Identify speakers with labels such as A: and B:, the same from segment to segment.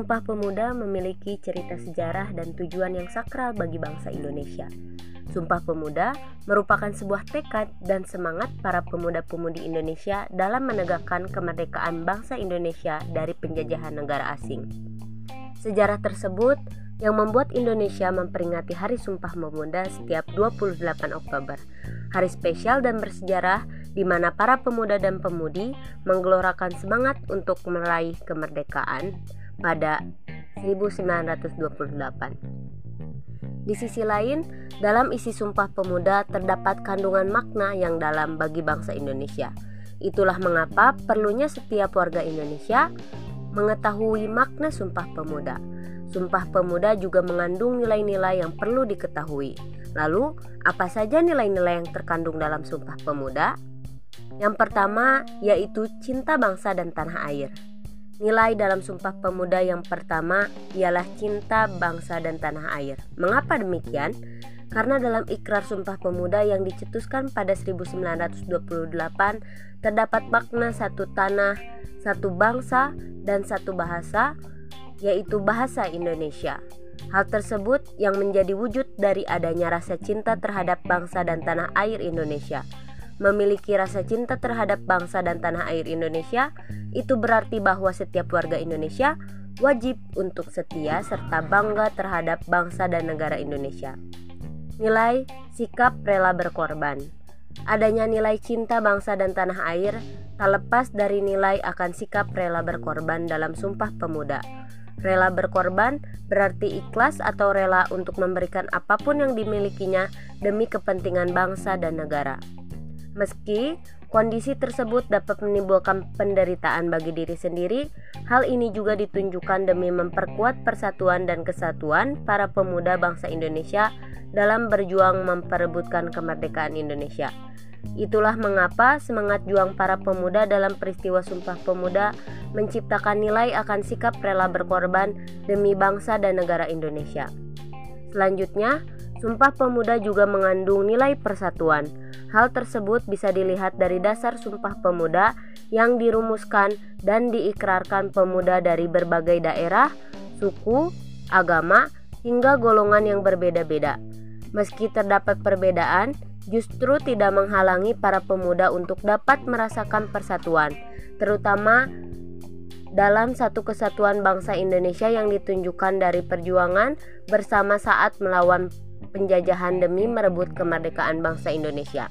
A: Sumpah Pemuda memiliki cerita sejarah dan tujuan yang sakral bagi bangsa Indonesia. Sumpah Pemuda merupakan sebuah tekad dan semangat para pemuda-pemudi Indonesia dalam menegakkan kemerdekaan bangsa Indonesia dari penjajahan negara asing. Sejarah tersebut yang membuat Indonesia memperingati Hari Sumpah Pemuda setiap 28 Oktober. Hari spesial dan bersejarah di mana para pemuda dan pemudi menggelorakan semangat untuk meraih kemerdekaan pada 1928. Di sisi lain, dalam isi Sumpah Pemuda terdapat kandungan makna yang dalam bagi bangsa Indonesia. Itulah mengapa perlunya setiap warga Indonesia mengetahui makna Sumpah Pemuda. Sumpah Pemuda juga mengandung nilai-nilai yang perlu diketahui. Lalu, apa saja nilai-nilai yang terkandung dalam Sumpah Pemuda? Yang pertama yaitu cinta bangsa dan tanah air. Nilai dalam Sumpah Pemuda yang pertama ialah cinta bangsa dan tanah air. Mengapa demikian? Karena dalam ikrar Sumpah Pemuda yang dicetuskan pada 1928 terdapat makna satu tanah, satu bangsa, dan satu bahasa, yaitu bahasa Indonesia. Hal tersebut yang menjadi wujud dari adanya rasa cinta terhadap bangsa dan tanah air Indonesia memiliki rasa cinta terhadap bangsa dan tanah air Indonesia, itu berarti bahwa setiap warga Indonesia wajib untuk setia serta bangga terhadap bangsa dan negara Indonesia. Nilai sikap rela berkorban. Adanya nilai cinta bangsa dan tanah air tak lepas dari nilai akan sikap rela berkorban dalam Sumpah Pemuda. Rela berkorban berarti ikhlas atau rela untuk memberikan apa pun yang dimilikinya demi kepentingan bangsa dan negara. Meski kondisi tersebut dapat menimbulkan penderitaan bagi diri sendiri, hal ini juga ditunjukkan demi memperkuat persatuan dan kesatuan para pemuda bangsa Indonesia dalam berjuang memperebutkan kemerdekaan Indonesia. Itulah mengapa semangat juang para pemuda dalam peristiwa Sumpah Pemuda menciptakan nilai akan sikap rela berkorban demi bangsa dan negara Indonesia. Selanjutnya, Sumpah Pemuda juga mengandung nilai persatuan Hal tersebut bisa dilihat dari dasar Sumpah Pemuda yang dirumuskan dan diikrarkan pemuda dari berbagai daerah, suku, agama, hingga golongan yang berbeda-beda. Meski terdapat perbedaan, justru tidak menghalangi para pemuda untuk dapat merasakan persatuan, terutama dalam satu kesatuan bangsa Indonesia yang ditunjukkan dari perjuangan bersama saat melawan penjajahan demi merebut kemerdekaan bangsa Indonesia.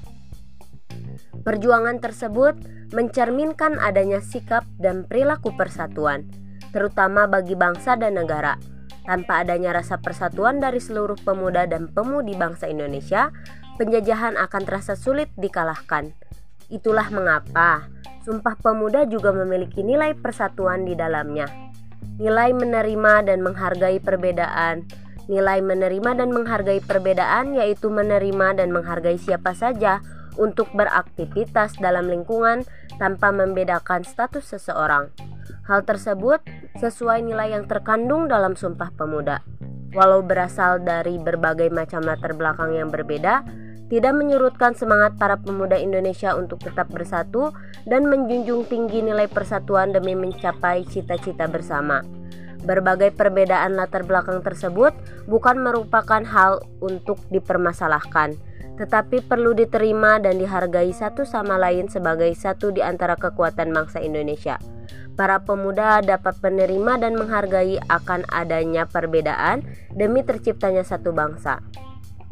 A: Perjuangan tersebut mencerminkan adanya sikap dan perilaku persatuan, terutama bagi bangsa dan negara. Tanpa adanya rasa persatuan dari seluruh pemuda dan pemudi bangsa Indonesia, penjajahan akan terasa sulit dikalahkan. Itulah mengapa Sumpah Pemuda juga memiliki nilai persatuan di dalamnya. Nilai menerima dan menghargai perbedaan, Nilai menerima dan menghargai perbedaan yaitu menerima dan menghargai siapa saja untuk beraktivitas dalam lingkungan tanpa membedakan status seseorang. Hal tersebut sesuai nilai yang terkandung dalam Sumpah Pemuda. Walau berasal dari berbagai macam latar belakang yang berbeda, tidak menyurutkan semangat para pemuda Indonesia untuk tetap bersatu dan menjunjung tinggi nilai persatuan demi mencapai cita-cita bersama. Berbagai perbedaan latar belakang tersebut bukan merupakan hal untuk dipermasalahkan, tetapi perlu diterima dan dihargai satu sama lain sebagai satu di antara kekuatan bangsa Indonesia. Para pemuda dapat menerima dan menghargai akan adanya perbedaan demi terciptanya satu bangsa.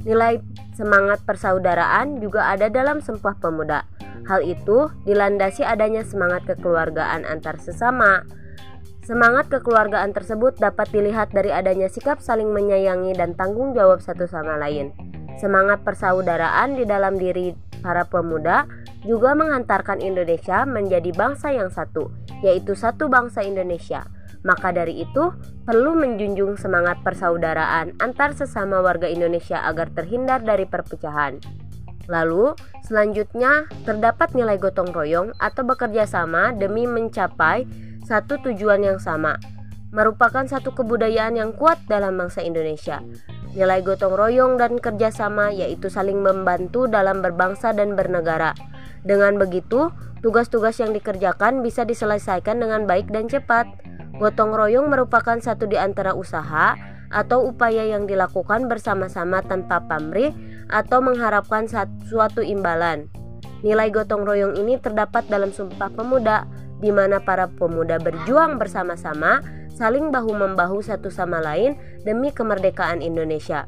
A: Nilai semangat persaudaraan juga ada dalam Sumpah Pemuda. Hal itu dilandasi adanya semangat kekeluargaan antar sesama, Semangat kekeluargaan tersebut dapat dilihat dari adanya sikap saling menyayangi dan tanggung jawab satu sama lain. Semangat persaudaraan di dalam diri para pemuda juga mengantarkan Indonesia menjadi bangsa yang satu, yaitu satu bangsa Indonesia. Maka dari itu, perlu menjunjung semangat persaudaraan antar sesama warga Indonesia agar terhindar dari perpecahan. Lalu, selanjutnya terdapat nilai gotong royong atau bekerja sama demi mencapai satu tujuan yang sama, merupakan satu kebudayaan yang kuat dalam bangsa Indonesia. Nilai gotong royong dan kerjasama yaitu saling membantu dalam berbangsa dan bernegara. Dengan begitu, tugas-tugas yang dikerjakan bisa diselesaikan dengan baik dan cepat. Gotong royong merupakan satu di antara usaha atau upaya yang dilakukan bersama-sama tanpa pamrih atau mengharapkan suatu imbalan. Nilai gotong royong ini terdapat dalam Sumpah Pemuda, di mana para pemuda berjuang bersama-sama, saling bahu-membahu satu sama lain demi kemerdekaan Indonesia.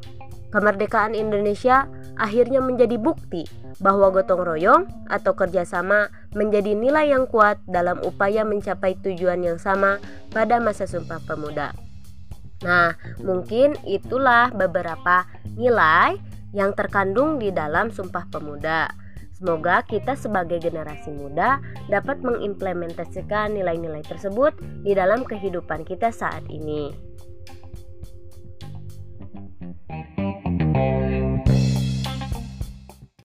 A: Kemerdekaan Indonesia akhirnya menjadi bukti bahwa gotong royong atau kerjasama menjadi nilai yang kuat dalam upaya mencapai tujuan yang sama pada masa Sumpah Pemuda. Nah, mungkin itulah beberapa nilai yang terkandung di dalam Sumpah Pemuda. Semoga kita sebagai generasi muda dapat mengimplementasikan nilai-nilai tersebut di dalam kehidupan kita saat ini.